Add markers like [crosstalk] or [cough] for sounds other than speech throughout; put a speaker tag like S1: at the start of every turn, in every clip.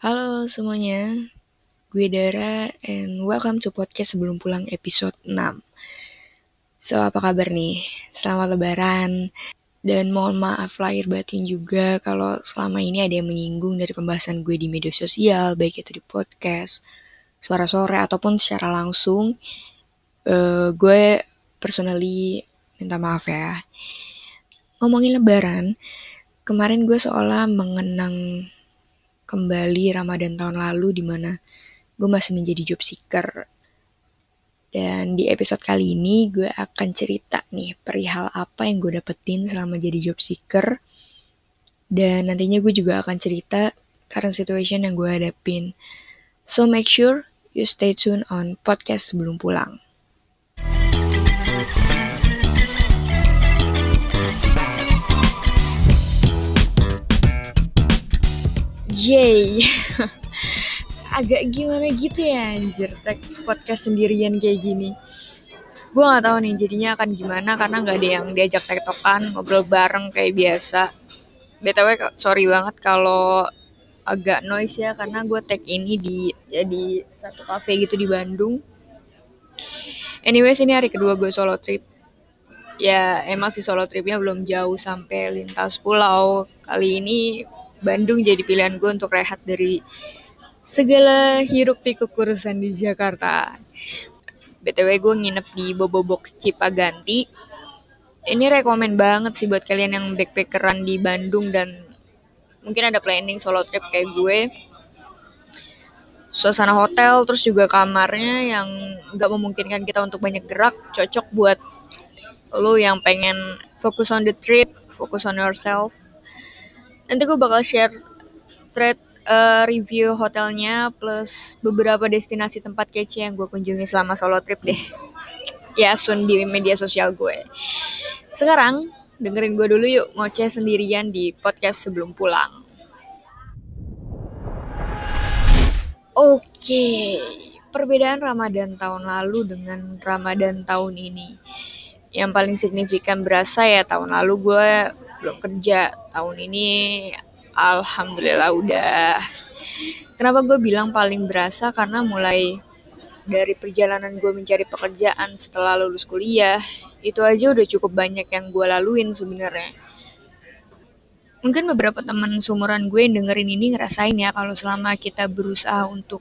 S1: Halo semuanya, gue Dara and welcome to podcast sebelum pulang episode 6. So, apa kabar nih? Selamat lebaran. Dan mohon maaf lahir batin juga kalau selama ini ada yang menyinggung dari pembahasan gue di media sosial, baik itu di podcast, suara sore, ataupun secara langsung. Uh, gue personally minta maaf ya. Ngomongin lebaran, kemarin gue seolah mengenang kembali Ramadan tahun lalu di mana gue masih menjadi job seeker. Dan di episode kali ini gue akan cerita nih perihal apa yang gue dapetin selama jadi job seeker. Dan nantinya gue juga akan cerita current situation yang gue hadapin. So make sure you stay tune on podcast sebelum pulang. Yay. [laughs] Agak gimana gitu ya anjir tag podcast sendirian kayak gini. Gue gak tahu nih jadinya akan gimana karena gak ada yang diajak tektokan ngobrol bareng kayak biasa. BTW sorry banget kalau agak noise ya karena gue tag ini di jadi satu cafe gitu di Bandung. Anyways ini hari kedua gue solo trip. Ya emang sih solo tripnya belum jauh sampai lintas pulau. Kali ini Bandung jadi pilihan gue untuk rehat dari segala hiruk pikuk urusan di Jakarta. BTW gue nginep di Bobo Box Cipaganti. Ini rekomen banget sih buat kalian yang backpackeran di Bandung dan mungkin ada planning solo trip kayak gue. Suasana hotel, terus juga kamarnya yang gak memungkinkan kita untuk banyak gerak, cocok buat lo yang pengen fokus on the trip, fokus on yourself, nanti gue bakal share thread uh, review hotelnya plus beberapa destinasi tempat kece yang gue kunjungi selama solo trip deh. Ya, soon di media sosial gue. Sekarang, dengerin gue dulu yuk ngoceh sendirian di podcast sebelum pulang. Oke, okay. perbedaan Ramadan tahun lalu dengan Ramadan tahun ini. Yang paling signifikan berasa ya tahun lalu gue belum kerja. Tahun ini alhamdulillah udah. Kenapa gue bilang paling berasa? Karena mulai dari perjalanan gue mencari pekerjaan setelah lulus kuliah itu aja udah cukup banyak yang gue laluin sebenarnya. Mungkin beberapa teman sumuran gue yang dengerin ini ngerasain ya kalau selama kita berusaha untuk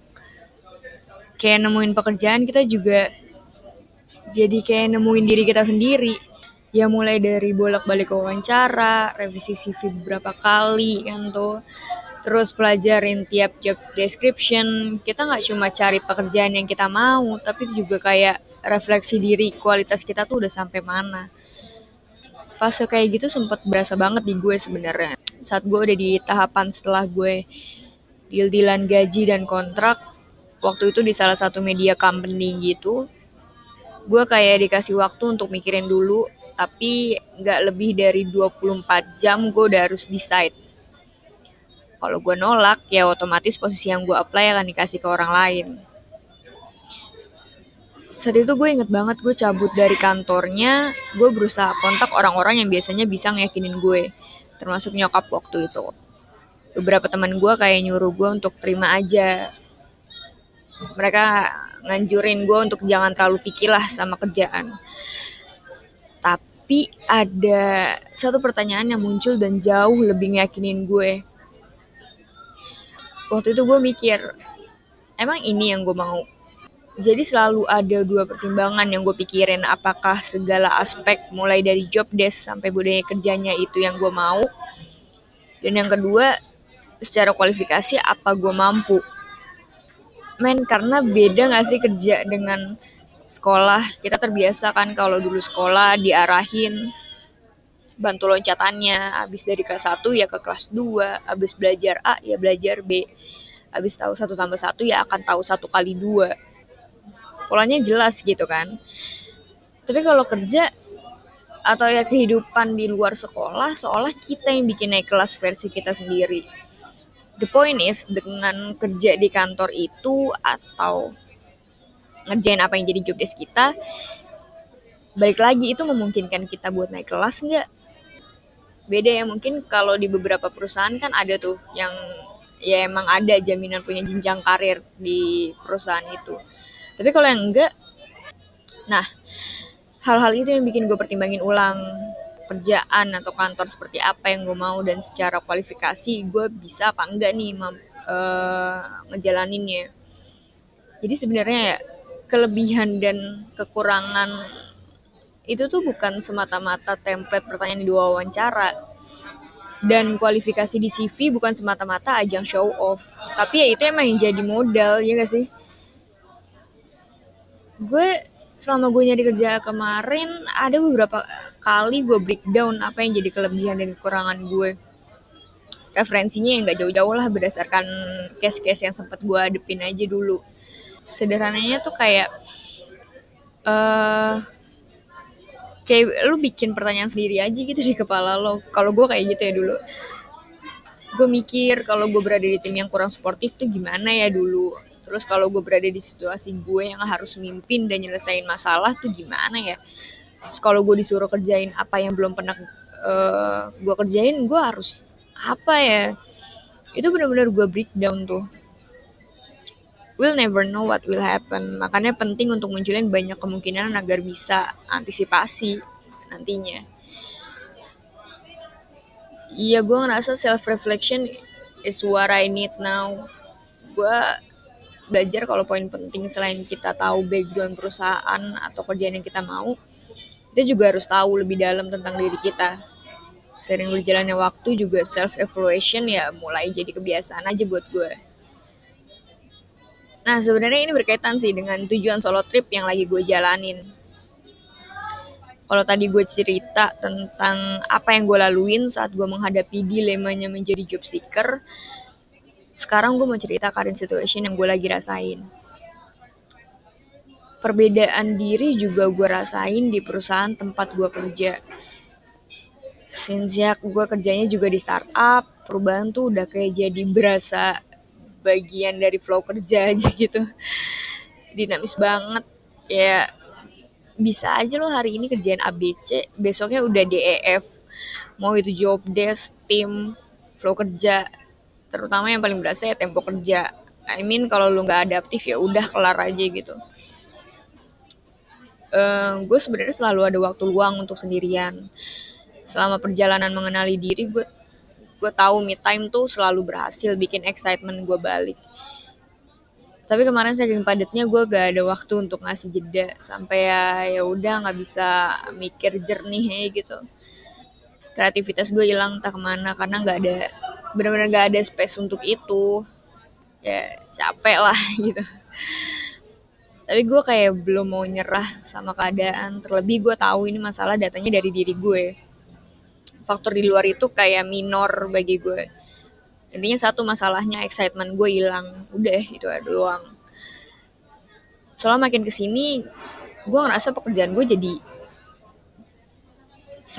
S1: kayak nemuin pekerjaan kita juga jadi kayak nemuin diri kita sendiri ya mulai dari bolak-balik wawancara, revisi CV beberapa kali kan tuh, terus pelajarin tiap job description. Kita nggak cuma cari pekerjaan yang kita mau, tapi itu juga kayak refleksi diri kualitas kita tuh udah sampai mana. Fase kayak gitu sempet berasa banget di gue sebenarnya. Saat gue udah di tahapan setelah gue deal-dealan gaji dan kontrak, waktu itu di salah satu media company gitu, gue kayak dikasih waktu untuk mikirin dulu tapi nggak lebih dari 24 jam gue udah harus decide. Kalau gue nolak ya otomatis posisi yang gue apply akan dikasih ke orang lain. Saat itu gue inget banget gue cabut dari kantornya gue berusaha kontak orang-orang yang biasanya bisa ngeyakinin gue termasuk nyokap waktu itu. Beberapa teman gue kayak nyuruh gue untuk terima aja. Mereka nganjurin gue untuk jangan terlalu pikirlah sama kerjaan tapi ada satu pertanyaan yang muncul dan jauh lebih ngeyakinin gue. Waktu itu gue mikir, emang ini yang gue mau? Jadi selalu ada dua pertimbangan yang gue pikirin, apakah segala aspek mulai dari job desk sampai budaya kerjanya itu yang gue mau. Dan yang kedua, secara kualifikasi apa gue mampu. Men, karena beda gak sih kerja dengan sekolah? Kita terbiasa kan kalau dulu sekolah diarahin bantu loncatannya. Habis dari kelas 1 ya ke kelas 2 habis belajar A ya belajar B. Habis tahu satu tambah satu ya akan tahu satu kali dua. Polanya jelas gitu kan. Tapi kalau kerja atau ya kehidupan di luar sekolah seolah kita yang bikin naik kelas versi kita sendiri the point is dengan kerja di kantor itu atau ngerjain apa yang jadi job desk kita balik lagi itu memungkinkan kita buat naik kelas nggak? Beda ya mungkin kalau di beberapa perusahaan kan ada tuh yang ya emang ada jaminan punya jenjang karir di perusahaan itu. Tapi kalau yang enggak nah hal-hal itu yang bikin gue pertimbangin ulang kerjaan atau kantor seperti apa yang gue mau dan secara kualifikasi gue bisa apa enggak nih uh, ngejalaninnya. Jadi sebenarnya ya kelebihan dan kekurangan itu tuh bukan semata-mata template pertanyaan di dua wawancara. Dan kualifikasi di CV bukan semata-mata ajang show off. Tapi ya itu emang yang jadi modal ya gak sih? Gue selama gue nyari kerja kemarin ada beberapa kali gue breakdown apa yang jadi kelebihan dan kekurangan gue. Referensinya yang gak jauh-jauh lah berdasarkan case-case yang sempat gue adepin aja dulu. Sederhananya tuh kayak uh, kayak lu bikin pertanyaan sendiri aja gitu di kepala lo. Kalau gue kayak gitu ya dulu. Gue mikir kalau gue berada di tim yang kurang sportif tuh gimana ya dulu terus kalau gue berada di situasi gue yang harus mimpin dan nyelesain masalah tuh gimana ya terus kalau gue disuruh kerjain apa yang belum pernah uh, gue kerjain gue harus apa ya itu benar-benar gue breakdown tuh we'll never know what will happen. Makanya penting untuk munculin banyak kemungkinan agar bisa antisipasi nantinya. Iya, gue ngerasa self-reflection is what I need now. Gue belajar kalau poin penting selain kita tahu background perusahaan atau kerjaan yang kita mau, kita juga harus tahu lebih dalam tentang diri kita. Sering berjalannya waktu juga self-evaluation ya mulai jadi kebiasaan aja buat gue. Nah, sebenarnya ini berkaitan sih dengan tujuan solo trip yang lagi gue jalanin. Kalau tadi gue cerita tentang apa yang gue laluin saat gue menghadapi dilemanya menjadi job seeker, sekarang gue mau cerita current situation yang gue lagi rasain. Perbedaan diri juga gue rasain di perusahaan tempat gue kerja. Sejak gue kerjanya juga di startup, perubahan tuh udah kayak jadi berasa bagian dari flow kerja [laughs] aja gitu dinamis banget kayak bisa aja lo hari ini kerjain ABC besoknya udah DEF mau itu job desk tim flow kerja terutama yang paling berasa ya tempo kerja. I mean kalau lo nggak adaptif ya udah kelar aja gitu. Uh, gue sebenarnya selalu ada waktu luang untuk sendirian. Selama perjalanan mengenali diri gue gue tahu me time tuh selalu berhasil bikin excitement gue balik. Tapi kemarin saking padatnya gue gak ada waktu untuk ngasih jeda. Sampai ya ya udah nggak bisa mikir jernih ya gitu kreativitas gue hilang tak ke mana karena nggak ada benar-benar gak ada space untuk itu. Ya capek lah [laughs] gitu. Tapi gue kayak belum mau nyerah sama keadaan. Terlebih gue tahu ini masalah datanya dari diri gue. Faktor di luar itu kayak minor bagi gue. Intinya satu masalahnya excitement gue hilang. Udah itu ada doang. Soalnya makin ke sini gue ngerasa pekerjaan gue jadi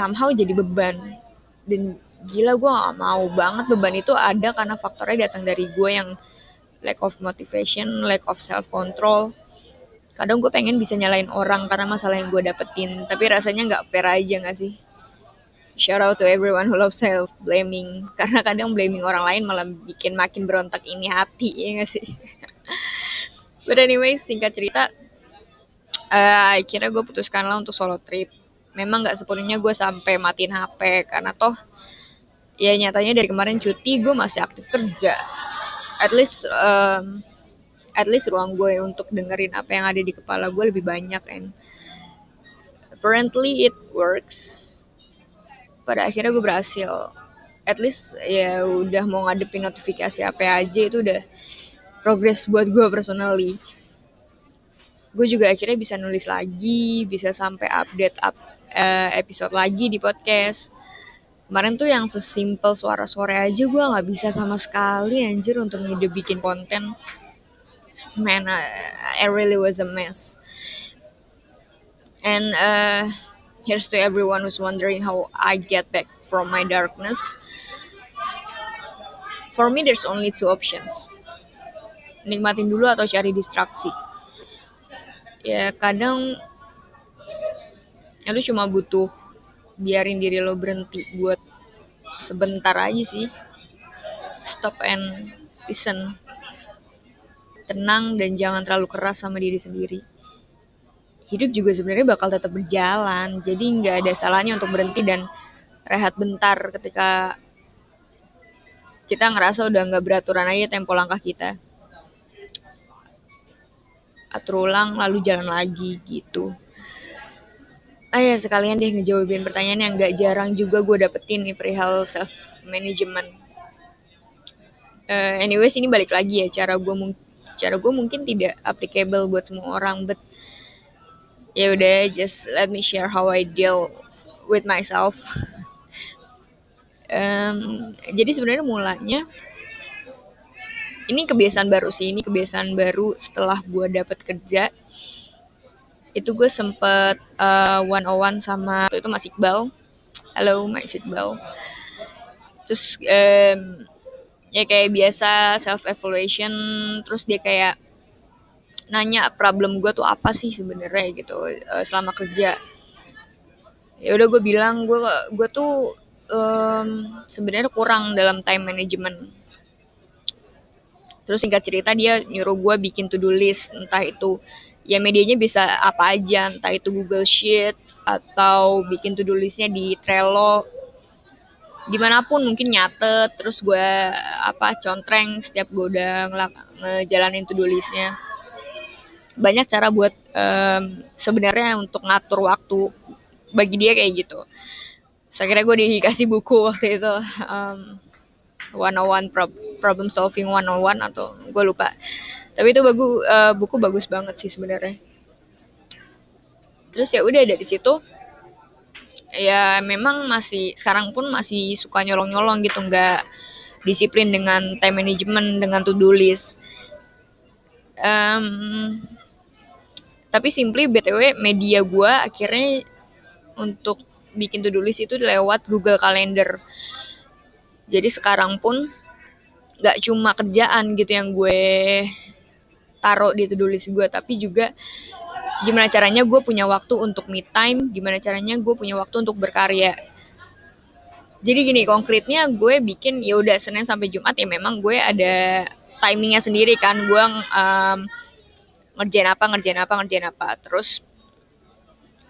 S1: somehow jadi beban. Dan gila gue gak mau banget. Beban itu ada karena faktornya datang dari gue yang lack of motivation, lack of self control. Kadang gue pengen bisa nyalain orang karena masalah yang gue dapetin, tapi rasanya nggak fair aja gak sih? shout out to everyone who loves self blaming [laughs] karena kadang blaming orang lain malah bikin makin berontak ini hati ya gak sih? [laughs] But anyway singkat cerita uh, akhirnya gue putuskan lah untuk solo trip memang gak sepenuhnya gue sampai matiin HP karena toh ya nyatanya dari kemarin cuti gue masih aktif kerja. At least um, at least ruang gue untuk dengerin apa yang ada di kepala gue lebih banyak and apparently it works. Pada akhirnya gue berhasil. At least ya udah mau ngadepin notifikasi apa aja itu udah progres buat gue personally. Gue juga akhirnya bisa nulis lagi bisa sampai update up uh, episode lagi di podcast kemarin tuh yang sesimpel suara sore aja gue nggak bisa sama sekali anjir untuk ngide bikin konten man I, I really was a mess and uh, Here's to everyone who's wondering how I get back from my darkness. For me, there's only two options. Nikmatin dulu atau cari distraksi. Ya, kadang lu cuma butuh biarin diri lo berhenti buat sebentar aja sih. Stop and listen. Tenang dan jangan terlalu keras sama diri sendiri. Hidup juga sebenarnya bakal tetap berjalan jadi nggak ada salahnya untuk berhenti dan rehat bentar ketika kita ngerasa udah nggak beraturan aja tempo langkah kita. Atur ulang lalu jalan lagi gitu ah ya sekalian deh ngejawabin pertanyaan yang gak jarang juga gue dapetin nih perihal self management uh, anyways ini balik lagi ya cara gue cara gue mungkin tidak applicable buat semua orang but ya udah just let me share how I deal with myself. Um, jadi sebenarnya mulanya ini kebiasaan baru sih ini kebiasaan baru setelah gue dapet kerja itu gue sempet one on one sama itu Mas Iqbal. Halo Mas Iqbal. Terus um, ya kayak biasa self evaluation terus dia kayak nanya problem gue tuh apa sih sebenarnya gitu uh, selama kerja. Ya udah gue bilang gue gue tuh um, sebenarnya kurang dalam time management. Terus singkat cerita dia nyuruh gue bikin to do list entah itu ya medianya bisa apa aja entah itu Google Sheet atau bikin to do listnya di Trello. Di mana pun mungkin nyatet terus gue apa contreng setiap gue udah ngejalanin to do listnya. Banyak cara buat um, sebenarnya untuk ngatur waktu bagi dia kayak gitu. Saya kira gue dikasih buku waktu itu um, one on one problem solving one on one atau gue lupa tapi itu bagus uh, buku bagus banget sih sebenarnya. Terus ya udah dari situ ya memang masih sekarang pun masih suka nyolong-nyolong gitu. Nggak disiplin dengan time management dengan to do list. Um, tapi simply btw media gue akhirnya untuk bikin to-do list itu lewat Google Calendar. Jadi sekarang pun gak cuma kerjaan gitu yang gue taruh di to-do list gue, tapi juga gimana caranya gue punya waktu untuk me time, gimana caranya gue punya waktu untuk berkarya. Jadi gini konkretnya gue bikin ya udah Senin sampai Jumat ya memang gue ada timingnya sendiri kan gue um, ngerjain apa ngerjain apa ngerjain apa terus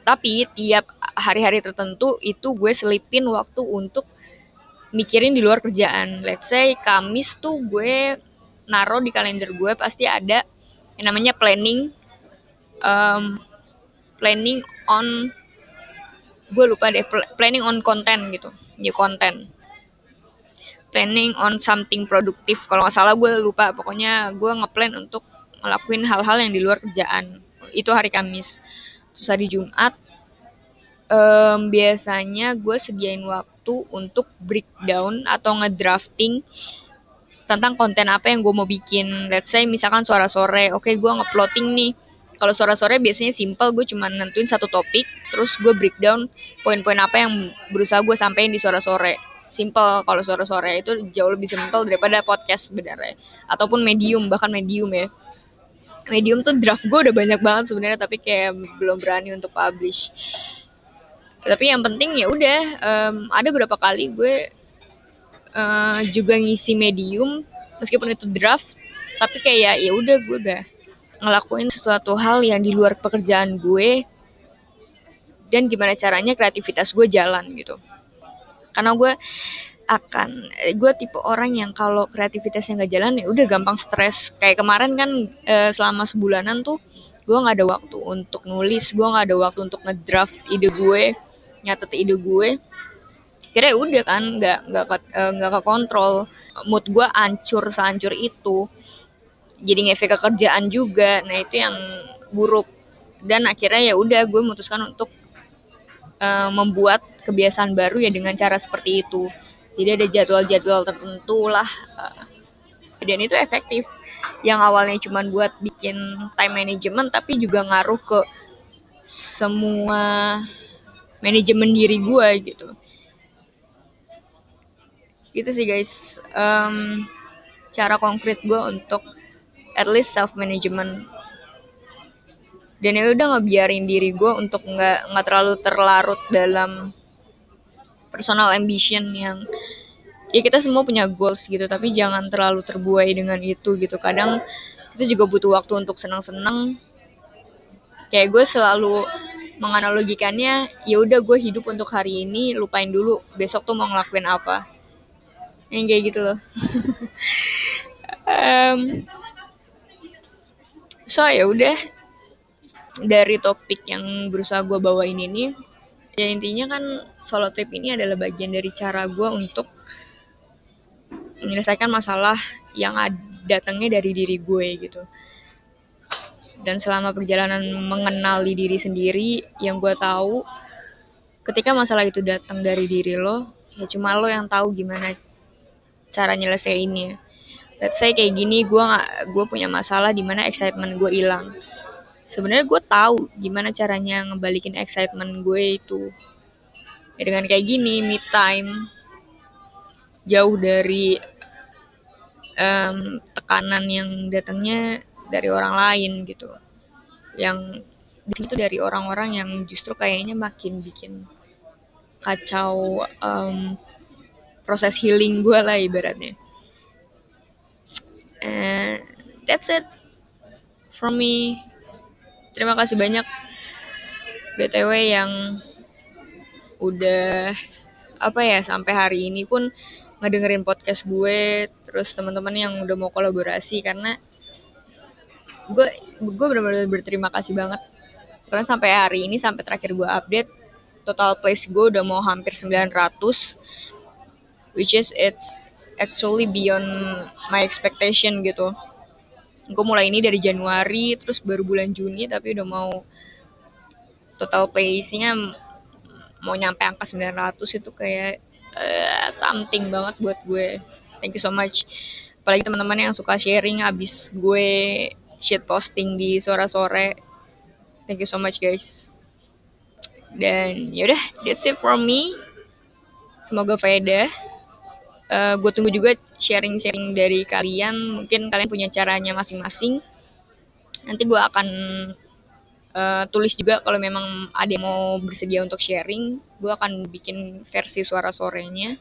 S1: tapi tiap hari-hari tertentu itu gue selipin waktu untuk mikirin di luar kerjaan. Let's say Kamis tuh gue naro di kalender gue pasti ada yang namanya planning um, planning on gue lupa deh planning on content gitu ya konten planning on something produktif kalau nggak salah gue lupa pokoknya gue ngeplan untuk ngelakuin hal-hal yang di luar kerjaan. Itu hari Kamis. Terus hari Jumat um, biasanya gue sediain waktu untuk breakdown atau ngedrafting tentang konten apa yang gue mau bikin. Let's say misalkan suara sore, oke okay, gue ngeplotting nih. Kalau suara sore biasanya simple, gue cuma nentuin satu topik, terus gue breakdown poin-poin apa yang berusaha gue sampein di suara sore. Simple kalau suara sore itu jauh lebih simple daripada podcast sebenarnya. Ataupun medium, bahkan medium ya. Medium tuh draft gue udah banyak banget sebenarnya, tapi kayak belum berani untuk publish tapi yang penting ya udah um, ada beberapa kali gue uh, juga ngisi medium meskipun itu draft tapi kayak ya udah gue udah ngelakuin sesuatu hal yang di luar pekerjaan gue dan gimana caranya kreativitas gue jalan gitu. Karena gue akan gue tipe orang yang kalau kreativitasnya nggak jalan ya udah gampang stres. Kayak kemarin kan e, selama sebulanan tuh gue nggak ada waktu untuk nulis gue nggak ada waktu untuk ngedraft ide gue nyatet ide gue kira udah kan nggak nggak eh, nggak ke kontrol mood gue ancur sehancur itu. Jadi ngefek ke kerjaan juga. Nah itu yang buruk. Dan akhirnya ya udah gue memutuskan untuk uh, membuat kebiasaan baru ya dengan cara seperti itu. Jadi ada jadwal-jadwal tertentu lah uh, dan itu efektif. Yang awalnya cuma buat bikin time management tapi juga ngaruh ke semua manajemen diri gue gitu gitu sih guys. Um, cara konkret gue untuk at least self management dan ya udah ngebiarin diri gue untuk nggak nggak terlalu terlarut dalam personal ambition yang ya kita semua punya goals gitu tapi jangan terlalu terbuai dengan itu gitu. Kadang kita juga butuh waktu untuk senang-senang. Kayak gue selalu menganalogikannya ya udah gue hidup untuk hari ini lupain dulu besok tuh mau ngelakuin apa yang kayak gitu loh. Um, so ya udah. Dari topik yang berusaha gue bawain ini ya intinya kan solo trip ini adalah bagian dari cara gue untuk menyelesaikan masalah yang datangnya dari diri gue gitu. Dan selama perjalanan mengenali diri sendiri yang gue tahu ketika masalah itu datang dari diri lo ya cuma lo yang tahu gimana cara nyelesainnya. Let's say kayak gini gue nggak gue punya masalah di mana excitement gue hilang. Sebenarnya gue tahu gimana caranya ngebalikin excitement gue itu. Ya dengan kayak gini me time jauh dari um, tekanan yang datangnya dari orang lain gitu. Yang tuh dari orang-orang yang justru kayaknya makin bikin kacau um, proses healing gue lah ibaratnya. And that's it from me. Terima kasih banyak. Btw yang udah apa ya sampai hari ini pun ngedengerin podcast gue terus teman-teman yang udah mau kolaborasi karena gue gue benar-benar berterima kasih banget. Karena sampai hari ini sampai terakhir gue update total place gue udah mau hampir 900 which is it's actually beyond my expectation gitu gue mulai ini dari Januari terus baru bulan Juni tapi udah mau total place-nya mau nyampe angka 900 itu kayak uh, something banget buat gue thank you so much apalagi teman-teman yang suka sharing abis gue shit posting di sore-sore. Thank you so much guys. Dan yaudah, that's it from me. Semoga faedah. Uh, gue tunggu juga sharing-sharing dari kalian. Mungkin kalian punya caranya masing-masing. Nanti gue akan uh, tulis juga kalau memang ada yang mau bersedia untuk sharing. Gue akan bikin versi suara sorenya.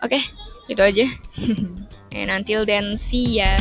S1: Oke, okay, itu aja. [laughs] And until then, see ya.